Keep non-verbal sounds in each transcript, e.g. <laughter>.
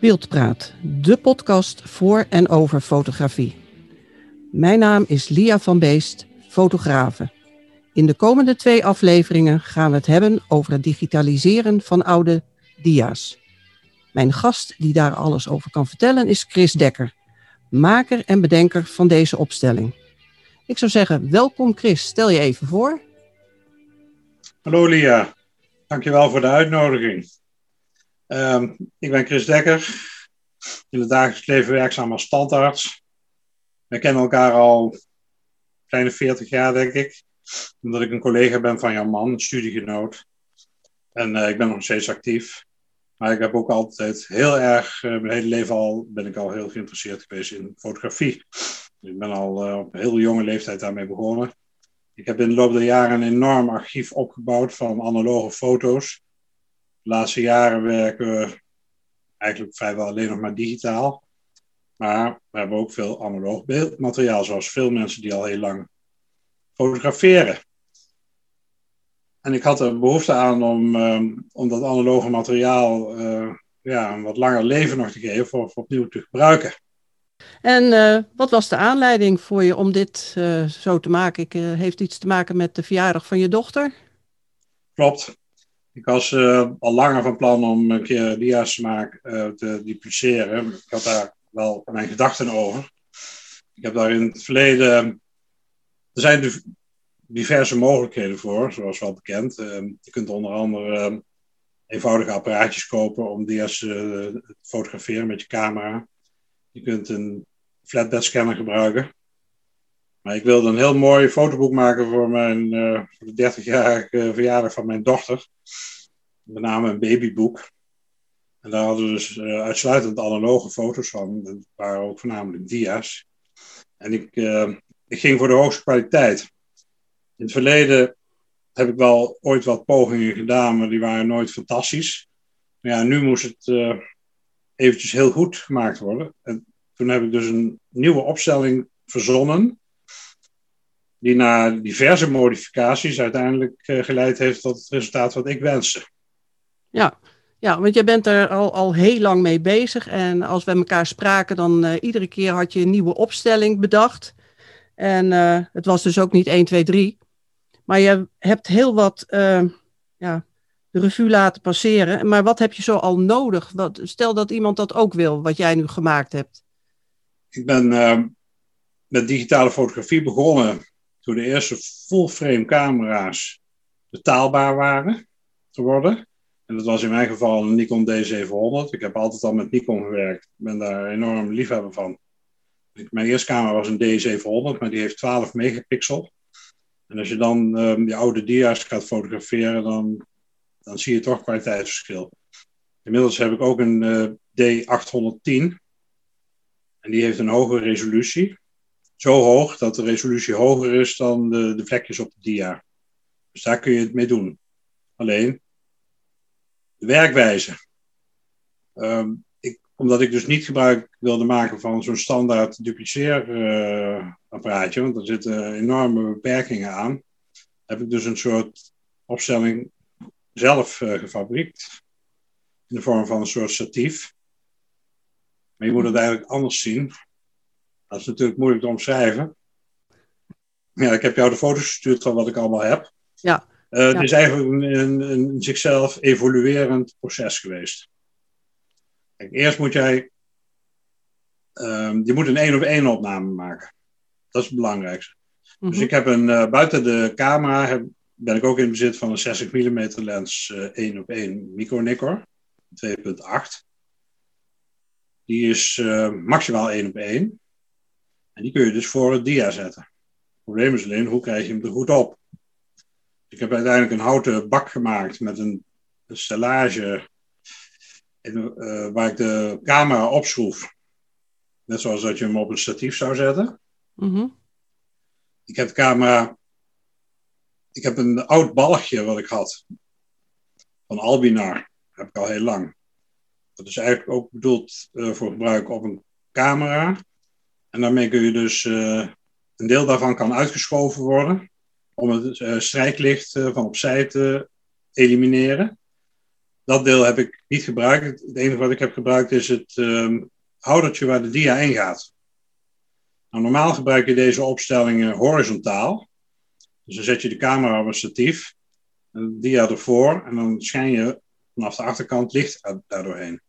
Beeldpraat, de podcast voor en over fotografie. Mijn naam is Lia van Beest, fotografe. In de komende twee afleveringen gaan we het hebben over het digitaliseren van oude dia's. Mijn gast die daar alles over kan vertellen is Chris Dekker, maker en bedenker van deze opstelling. Ik zou zeggen, welkom Chris, stel je even voor. Hallo Lia, dankjewel voor de uitnodiging. Ehm, ik ben Chris Dekker, in het dagelijks leven werkzaam als standaards. We kennen elkaar al kleine 40 jaar, denk ik. Omdat ik een collega ben van jouw man, een studiegenoot. En uh, ik ben nog steeds actief. Maar ik heb ook altijd heel erg, uh, mijn hele leven al, ben ik al heel geïnteresseerd geweest in fotografie. Ik ben al uh, op een heel jonge leeftijd daarmee begonnen. Ik heb in de loop der jaren een enorm archief opgebouwd van analoge foto's. De laatste jaren werken we eigenlijk vrijwel alleen nog maar digitaal. Maar we hebben ook veel analoog beeldmateriaal, zoals veel mensen die al heel lang fotograferen. En ik had er behoefte aan om, um, om dat analoge materiaal uh, ja, een wat langer leven nog te geven voor, voor opnieuw te gebruiken. En uh, wat was de aanleiding voor je om dit uh, zo te maken? Ik, heeft iets te maken met de verjaardag van je dochter? Klopt. Ik was uh, al langer van plan om een keer diasmaak uh, te dupliceren. Ik had daar wel mijn gedachten over. Ik heb daar in het verleden. Er zijn diverse mogelijkheden voor, zoals wel bekend. Uh, je kunt onder andere eenvoudige apparaatjes kopen om dia's te fotograferen met je camera. Je kunt een flatbed scanner gebruiken. Maar ik wilde een heel mooi fotoboek maken voor, mijn, uh, de 30-jarige verjaardag van mijn dochter. Met name een babyboek. En daar hadden we dus uh, uitsluitend analoge foto's van. Dat waren ook voornamelijk dia's. En ik, uh, ik ging voor de hoogste kwaliteit. In het verleden heb ik wel ooit wat pogingen gedaan, maar die waren nooit fantastisch. Maar ja, nu moest het uh, eventjes heel goed gemaakt worden. En toen heb ik dus een nieuwe opstelling verzonnen die na diverse modificaties uiteindelijk uh, geleid heeft tot het resultaat wat ik wenste. Ja, ja want jij bent er al, al heel lang mee bezig. En als we elkaar spraken, dan uh, iedere keer had je een nieuwe opstelling bedacht. En uh, het was dus ook niet 1, 2, 3. Maar je hebt heel wat ja, de revue laten passeren. Maar wat heb je zo al nodig? Wat, stel dat iemand dat ook wil, wat jij nu gemaakt hebt. Ik ben met digitale fotografie begonnen toen de eerste full-frame camera's betaalbaar waren geworden. En dat was in mijn geval een Nikon D700. Ik heb altijd al met Nikon gewerkt. Ik ben daar enorm liefhebber van. Mijn eerste camera was een D700, maar die heeft 12 megapixel. En als je dan um, die oude dia's gaat fotograferen, dan, dan zie je toch kwaliteitsverschil. Inmiddels heb ik ook een uh, D810. En die heeft een hogere resolutie zo hoog dat de resolutie hoger is dan de, de vlekjes op de dia. Dus daar kun je het mee doen. Alleen, de werkwijze. Um, ik, omdat ik dus niet gebruik wilde maken van zo'n standaard dupliceerapparaatje, uh, want er zitten enorme beperkingen aan, heb ik dus een soort opstelling zelf uh, gefabriekt. In de vorm van een soort statief. Maar je moet het eigenlijk anders zien. Dat is natuurlijk moeilijk te omschrijven. Ja, ik heb jou de foto's gestuurd van wat ik allemaal heb. Ja. Uh, ja. Het is eigenlijk een, een, een, zichzelf evoluerend proces geweest. Kijk, eerst moet jij. Um, je moet een één op één opname maken. Dat is het belangrijkste. Dus ik heb een. Uh, buiten de camera heb, ben ik ook in bezit van een 60 mm lens uh, 1 op 1 micro Nikkor 2.8. Die is uh, maximaal 1 op 1. En die kun je dus voor het dia zetten. Het probleem is alleen, hoe krijg je hem er goed op? Ik heb uiteindelijk een houten bak gemaakt met een, een stellage in, uh, waar ik de camera opschroef. Net zoals dat je hem op een statief zou zetten. Mm-hmm. Ik heb de camera. Ik heb een oud balkje wat ik had. Van Albinar. Dat heb ik al heel lang. Dat is eigenlijk ook bedoeld uh, voor gebruik op een camera. En daarmee kun je dus uh, een deel daarvan kan uitgeschoven worden om het uh, strijklicht uh, van opzij te elimineren. dat deel heb ik niet gebruikt. Het enige wat ik heb gebruikt is het um, houdertje waar de dia in gaat. Nou, normaal gebruik je deze opstellingen horizontaal. Dus dan zet je de camera op een statief, de dia ervoor en dan schijn je vanaf de achterkant licht daardoorheen.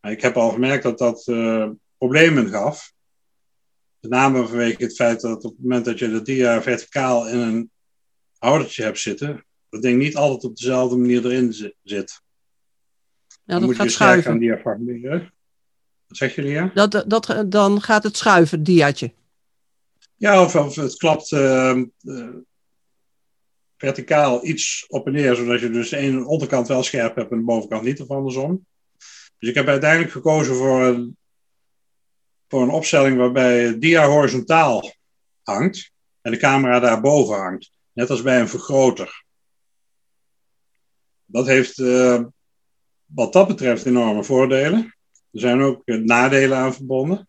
Ik heb al gemerkt dat dat problemen gaf. Met name vanwege het feit dat op het moment dat je de dia verticaal in een houdertje hebt zitten, dat ding niet altijd op dezelfde manier erin zit. Ja, dat moet gaat je schuiven. gaan diafragmeren. Wat zeg je, Lia? Dat, dat, dan gaat het schuiven, het diaatje. Ja, of, of het klapt uh, uh, verticaal iets op en neer, zodat je dus de ene onderkant wel scherp hebt en de bovenkant niet, of andersom. Dus ik heb uiteindelijk gekozen voor een, voor een opstelling waarbij dia horizontaal hangt en de camera daarboven hangt. Net als bij een vergroter. Dat heeft uh, wat dat betreft enorme voordelen. Er zijn ook uh, nadelen aan verbonden.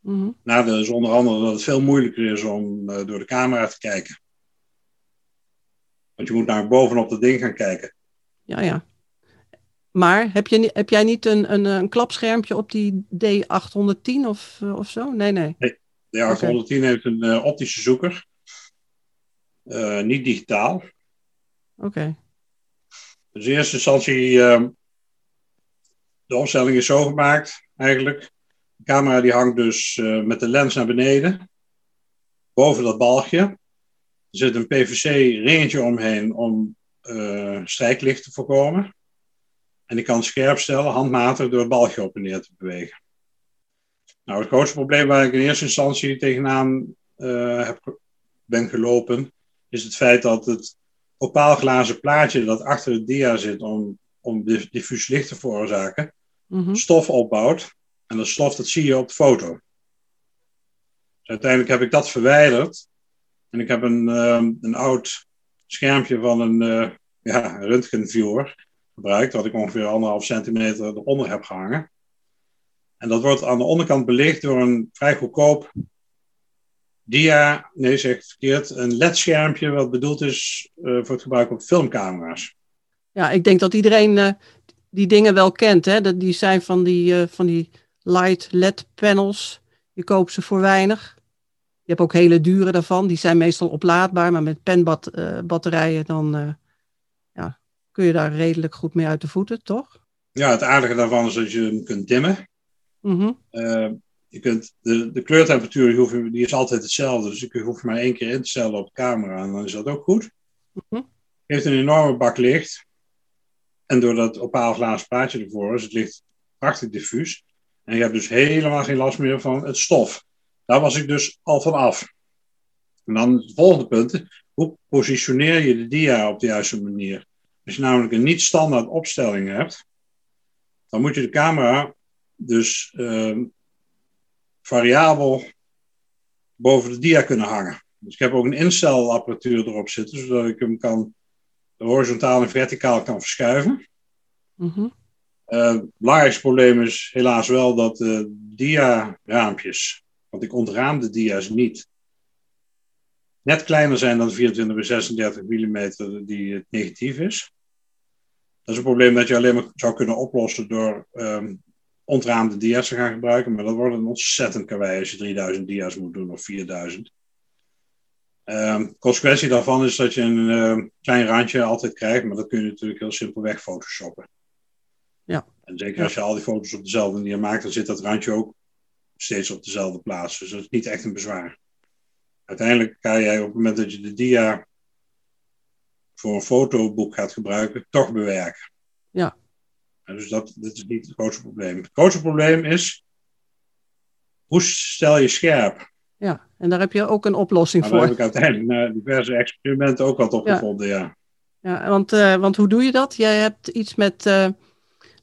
Mm Nadeel is onder andere dat het veel moeilijker is om uh, door de camera te kijken. Want je moet naar bovenop het ding gaan kijken. Ja, ja. Maar heb, je, heb jij niet een, een, een klapschermpje op die D810 of, of zo? Nee, nee. nee de 810 okay. heeft een uh, optische zoeker. Uh, niet digitaal. Oké. Okay. Dus in eerste instantie, uh, de opstelling is zo gemaakt eigenlijk. De camera die hangt dus met de lens naar beneden, boven dat balkje. Er zit een PVC-ringetje omheen om strijklicht te voorkomen. En ik kan scherp stellen, handmatig, door het balkje op en neer te bewegen. Nou, het grootste probleem waar ik in eerste instantie tegenaan uh, heb, ben gelopen, is het feit dat het opaalglazen plaatje dat achter het dia zit om, om diffuus licht te veroorzaken, mm stof opbouwt. En dat stof dat zie je op de foto. Dus uiteindelijk heb ik dat verwijderd. En ik heb een, um, een oud schermpje van een uh, ja, röntgenviewer gebruikt, wat ik ongeveer anderhalf centimeter eronder heb gehangen. En dat wordt aan de onderkant belicht door een vrij goedkoop dia, nee zeg verkeerd, een LED-schermpje wat bedoeld is uh, voor het gebruik op filmcamera's. Ja, ik denk dat iedereen uh, die dingen wel kent. Hè? die zijn van die, uh, van die light LED-panels. Je koopt ze voor weinig. Je hebt ook hele dure daarvan. Die zijn meestal oplaadbaar, maar met penbatterijen dan kun je daar redelijk goed mee uit de voeten, toch? Ja, het aardige daarvan is dat je hem kunt dimmen. Mm je kunt de, de kleurtemperatuur die, die is altijd hetzelfde. Dus je hoeft maar één keer in te stellen op de camera en dan is dat ook goed. Mm heeft een enorme bak licht. En door dat opaalglazen plaatje ervoor is het licht prachtig diffuus. En je hebt dus helemaal geen last meer van het stof. Daar was ik dus al van af. En dan het volgende punt. Hoe positioneer je de dia op de juiste manier? Als je namelijk een niet standaard opstelling hebt, dan moet je de camera dus uh, variabel boven de dia kunnen hangen. Dus ik heb ook een instelapparatuur erop zitten, zodat ik hem kan horizontaal en verticaal kan verschuiven. Mm het belangrijkste probleem is helaas wel dat de dia-raampjes, want ik ontraam de dia's niet, net kleiner zijn dan 24 bij 36 mm die het negatief is. Dat is een probleem dat je alleen maar zou kunnen oplossen door um, ontraamde dia's te gaan gebruiken. Maar dat wordt een ontzettend karwei als je 3000 dia's moet doen of 4000. Um, consequentie daarvan is dat je een uh, klein randje altijd krijgt, maar dat kun je natuurlijk heel simpelweg photoshoppen. Ja. En zeker als je al die foto's op dezelfde manier maakt, dan zit dat randje ook steeds op dezelfde plaats. Dus dat is niet echt een bezwaar. Uiteindelijk kan jij op het moment dat je de dia voor een fotoboek gaat gebruiken, toch bewerken. Ja, dus dat, dat is niet het grootste probleem. Het grootste probleem is, hoe stel je scherp? Ja, en daar heb je ook een oplossing maar voor. Daar heb ik uiteindelijk na diverse experimenten ook wat op gevonden, ja. Ja, want, uh, want hoe doe je dat? Jij hebt iets met uh,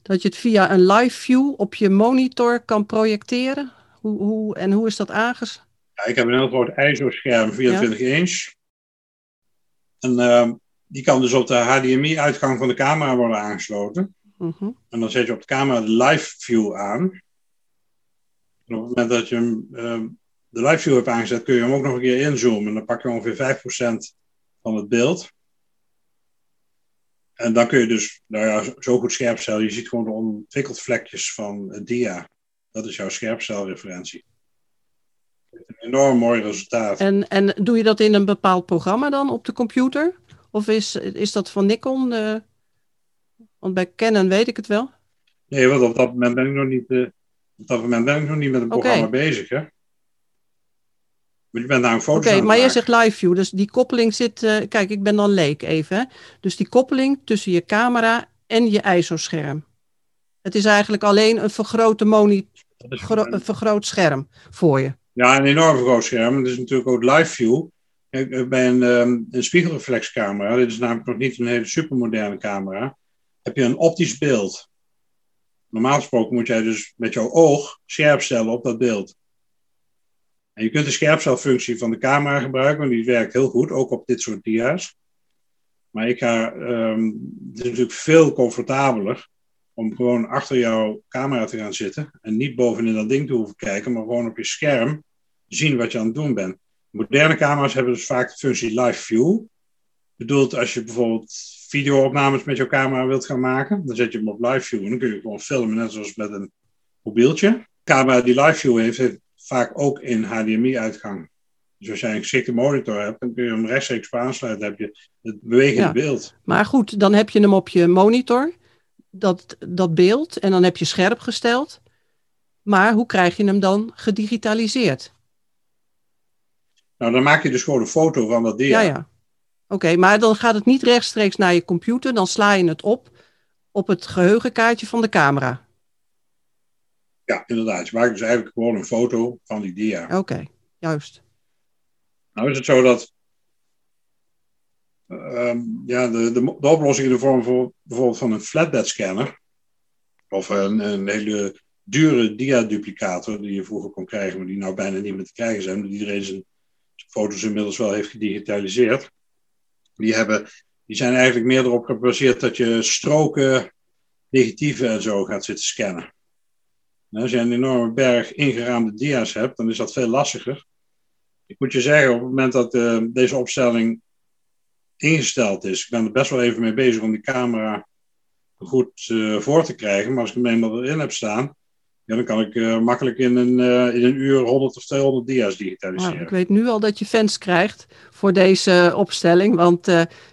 dat je het via een live view op je monitor kan projecteren. Hoe, hoe, en hoe is dat aanges... Ja, ik heb een heel groot ISO-scherm, 24 ja. inch. En uh, die kan dus op de HDMI-uitgang van de camera worden aangesloten. Mhm. En dan zet je op de camera de live view aan. En op het moment dat je hem, uh, de live view hebt aangezet, kun je hem ook nog een keer inzoomen. En dan pak je ongeveer 5% van het beeld. En dan kun je dus, nou ja, zo goed scherpstellen. Je ziet gewoon de ontwikkeld vlekjes van het dia. Dat is jouw scherpstelreferentie. Een enorm mooi resultaat. En, en doe je dat in een bepaald programma dan op de computer? Of is, is dat van Nikon? Uh, want bij Canon weet ik het wel. Nee, want op dat moment ben ik nog niet, uh, op dat moment ben ik nog niet met een programma bezig. Hè? Maar je bent daar een foto Oké, maar je zegt live view, dus die koppeling zit... Uh, kijk, ik ben dan leek even. Hè? Dus die koppeling tussen je camera en je ISO-scherm. Het is eigenlijk alleen een vergrote monitor, een vergroot scherm voor je. Ja, een enorm groot scherm. Het is natuurlijk ook live view. Bij een, um, een spiegelreflexcamera, dit is namelijk nog niet een hele supermoderne camera, heb je een optisch beeld. Normaal gesproken moet jij dus met jouw oog scherp stellen op dat beeld. En je kunt de scherpstelfunctie van de camera gebruiken, want die werkt heel goed, ook op dit soort dia's. Maar ik ga, um, het is natuurlijk veel comfortabeler om gewoon achter jouw camera te gaan zitten en niet bovenin dat ding te hoeven kijken, maar gewoon op je scherm zien wat je aan het doen bent. Moderne camera's hebben dus vaak de functie live view. Bedoeld als je bijvoorbeeld videoopnames met jouw camera wilt gaan maken, dan zet je hem op live view en dan kun je gewoon filmen, net zoals met een mobieltje. De camera die live view heeft, heeft vaak ook in HDMI-uitgang. Dus als jij een geschikte monitor hebt, dan kun je hem rechtstreeks aansluiten. Dan heb je het bewegende beeld. Maar goed, dan heb je hem op je monitor dat, dat beeld en dan heb je scherp gesteld. Maar hoe krijg je hem dan gedigitaliseerd? Nou, dan maak je dus gewoon een foto van dat dia. Ja, ja. Oké, maar dan gaat het niet rechtstreeks naar je computer. Dan sla je het op op het geheugenkaartje van de camera. Ja, inderdaad. Je maakt dus eigenlijk gewoon een foto van die dia. Oké, juist. Nou is het zo dat Ehm, ja, de, de, de, oplossing in de vorm van bijvoorbeeld van een flatbed scanner. Of een, een hele dure dia-duplicator die je vroeger kon krijgen, maar die nou bijna niet meer te krijgen zijn, omdat iedereen zijn foto's inmiddels wel heeft gedigitaliseerd. Die, hebben, die zijn eigenlijk meer erop gebaseerd dat je stroken, negatieven en zo gaat zitten scannen. als je een enorme berg ingeraamde dia's hebt, dan is dat veel lastiger. Ik moet je zeggen, op het moment dat uh, deze opstelling ingesteld is. Ik ben er best wel even mee bezig om die camera goed uh, voor te krijgen. Maar als ik hem eenmaal erin heb staan, ja, dan kan ik uh, makkelijk in een, uh, in een uur 100 of 200 dia's digitaliseren. Nou, ik weet nu al dat je fans krijgt voor deze opstelling. Want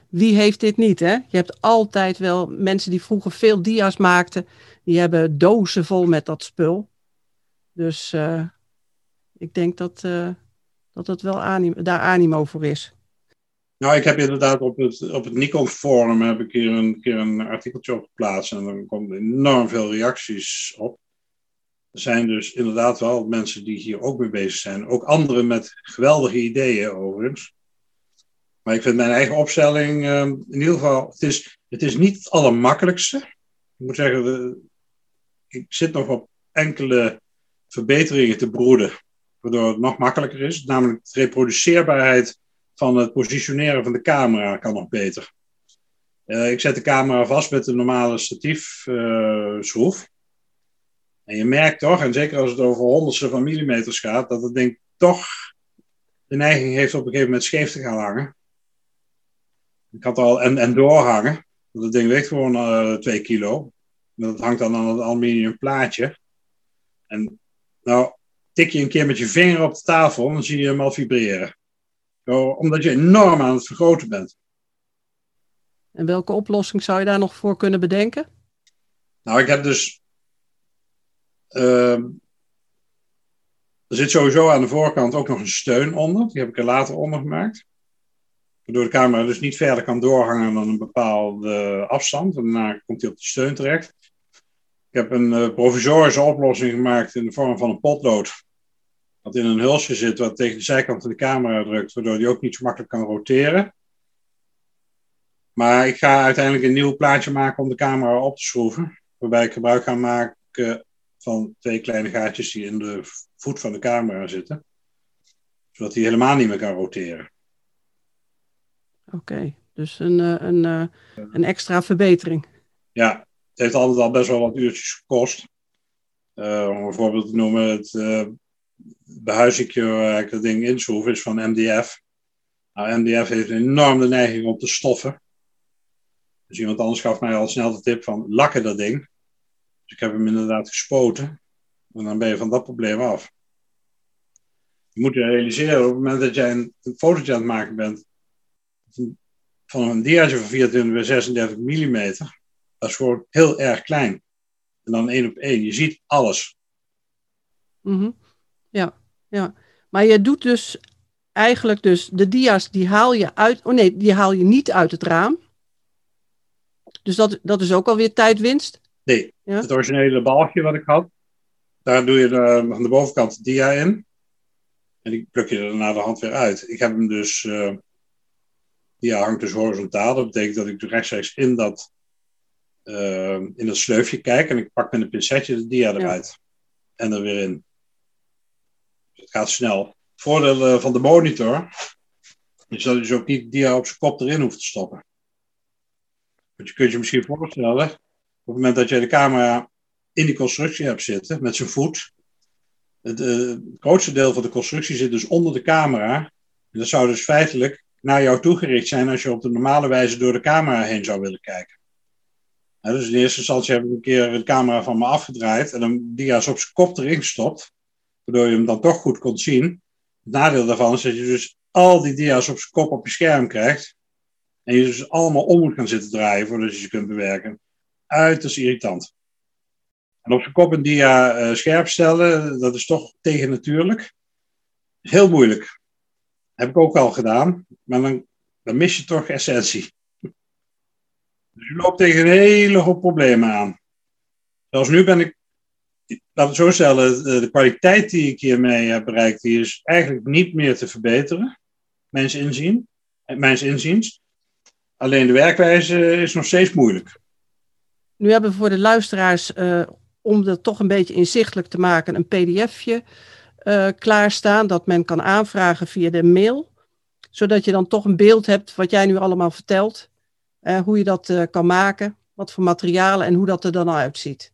wie heeft dit niet? Hè? Je hebt altijd wel mensen die vroeger veel dia's maakten. Die hebben dozen vol met dat spul. Dus ik denk dat, dat het wel animo, daar animo voor is. Nou, ik heb inderdaad op het, op het Nikon Forum heb ik hier een keer een artikeltje op geplaatst en dan komen enorm veel reacties op. Er zijn dus inderdaad wel mensen die hier ook mee bezig zijn. Ook anderen met geweldige ideeën overigens. Maar ik vind mijn eigen opstelling ehm, in ieder geval, het is, het is niet het allermakkelijkste. Ik moet zeggen, ik zit nog op enkele verbeteringen te broeden, waardoor het nog makkelijker is. Namelijk de reproduceerbaarheid van het positioneren van de camera kan nog beter. Uh, ik zet de camera vast met een normale statiefschroef. Uh, en je merkt toch, en zeker als het over honderdste van millimeters gaat, dat het ding toch de neiging heeft op een gegeven moment scheef te gaan hangen. Ik had al en, en doorhangen. Want het ding weegt gewoon uh, 2 kilo. Dat hangt dan aan het aluminium plaatje. En nou, tik je een keer met je vinger op de tafel, dan zie je hem al vibreren omdat je enorm aan het vergroten bent. En welke oplossing zou je daar nog voor kunnen bedenken? Nou, ik heb dus. Uh, er zit sowieso aan de voorkant ook nog een steun onder. Die heb ik er later onder gemaakt. Waardoor de camera dus niet verder kan doorhangen dan een bepaalde afstand. En daarna komt hij op de steun terecht. Ik heb een uh, provisorische oplossing gemaakt in de vorm van een potlood wat in een hulsje zit, wat tegen de zijkant van de camera drukt, waardoor die ook niet zo makkelijk kan roteren. Maar ik ga uiteindelijk een nieuw plaatje maken om de camera op te schroeven, waarbij ik gebruik ga maken van twee kleine gaatjes die in de voet van de camera zitten, zodat die helemaal niet meer kan roteren. Oké, dus een, eh, een, een, eh, een extra verbetering. Ja, het heeft altijd al best wel wat uurtjes gekost. Uh, om een voorbeeld te noemen, het uh, behuizingje waar ik dat ding inschroef is van MDF. Nou, MDF heeft een enorme neiging om te stoffen. Dus iemand anders gaf mij al snel de tip van lakken dat ding. Ik heb hem inderdaad gespoten. En dan ben je van dat probleem af. Je moet je realiseren op het moment dat jij een, een fotootje aan het maken bent van een diaatje van 24 bij 36 mm, dat is gewoon heel erg klein. En dan één op één. Je ziet alles. Mhm. Ja, ja. Maar je doet dus eigenlijk dus de dia's die haal je uit. Oh nee, die haal je niet uit het raam. Dus dat, dat is ook alweer tijdwinst. Nee, Ja? het originele balkje wat ik had, daar doe je de, aan de bovenkant dia in. En die pluk je er na de hand weer uit. Ik heb hem dus, eh dia hangt dus horizontaal. Dat betekent dat ik dus rechtstreeks in dat, eh, in dat sleufje kijk. En ik pak met een pincetje de dia eruit. En er weer in. Dus het gaat snel. Voordeel eh, van de monitor is dat je dus ook niet dia op zijn kop erin hoeft te stoppen. Want je kunt je misschien voorstellen, het moment dat jij de camera in die constructie hebt zitten, met zijn voet. Het, eh, het grootste deel van de constructie zit dus onder de camera. En dat zou dus feitelijk naar jou toegericht zijn als je op de normale wijze door de camera heen zou willen kijken. Dus in eerste instantie heb ik een keer de camera van me afgedraaid en hem dia's op zijn kop erin gestopt, waardoor je hem dan toch goed kon zien. Het nadeel daarvan is dat je dus al die dia's op zijn kop op je scherm krijgt. En je dus allemaal om moet gaan zitten draaien voordat je ze kunt bewerken. Uiterst irritant. En op zijn kop een dia eh, scherp stellen, dat is toch tegennatuurlijk. Heel moeilijk. Heb ik ook al gedaan, maar dan, dan mis je toch essentie. <laughs> Dus je loopt tegen een hele hoop problemen aan. Zoals nu ben ik, laat het zo stellen, de, de kwaliteit die ik hiermee heb bereikt, die is eigenlijk niet meer te verbeteren, mijns, inzien, eh, mijns inziens. Alleen de werkwijze is nog steeds moeilijk. Nu hebben we voor de luisteraars, eh, om dat toch een beetje inzichtelijk te maken, een pdfje eh klaarstaan dat men kan aanvragen via de mail. Zodat je dan toch een beeld hebt wat jij nu allemaal vertelt. eh, hoe je dat kan maken, wat voor materialen en hoe dat er dan uitziet.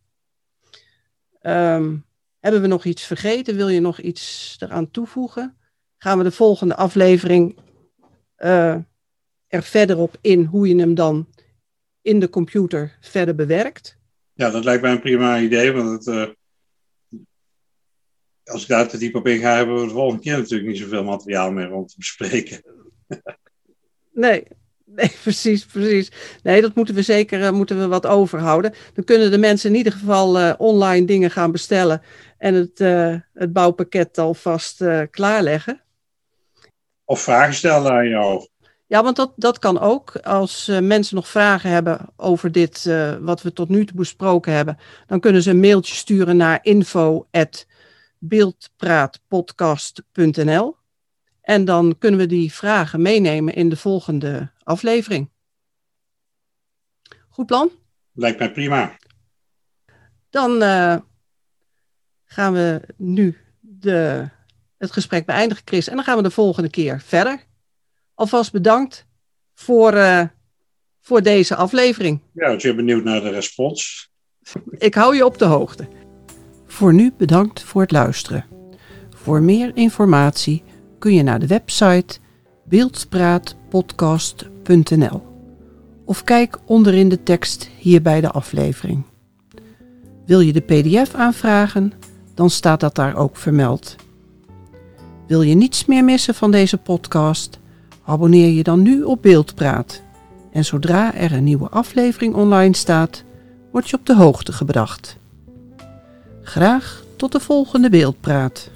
Ehm, hebben we nog iets vergeten? Wil je nog iets eraan toevoegen? Gaan we de volgende aflevering er verder op in hoe je hem dan in de computer verder bewerkt? Ja, dat lijkt mij een prima idee, want het, eh, als ik daar te diep op inga, hebben we de volgende keer natuurlijk niet zoveel materiaal meer om te bespreken. <laughs> Nee, nee, <laughs> precies, precies. Nee, dat moeten we zeker eh, moeten we wat overhouden. Dan kunnen de mensen in ieder geval eh, online dingen gaan bestellen en het, het bouwpakket alvast klaarleggen. Of vragen stellen aan jou. Ja, want dat, dat kan ook. Als eh, mensen nog vragen hebben over dit, eh, wat we tot nu toe besproken hebben, dan kunnen ze een mailtje sturen naar info.beeldpraatpodcast.nl. En dan kunnen we die vragen meenemen in de volgende aflevering. Goed plan? Lijkt mij prima. Dan eh, gaan we nu de, het gesprek beëindigen, Chris. En dan gaan we de volgende keer verder. Alvast bedankt voor, eh, voor deze aflevering. Ja, dus je benieuwd naar de respons. Ik hou je op de hoogte. Voor nu bedankt voor het luisteren. Voor meer informatie kun je naar de website beeldspraatpodcast.nl of kijk onderin de tekst hier bij de aflevering. Wil je de PDF aanvragen, dan staat dat daar ook vermeld. Wil je niets meer missen van deze podcast? Abonneer je dan nu op Beeldpraat. En zodra er een nieuwe aflevering online staat, word je op de hoogte gebracht. Graag tot de volgende Beeldpraat.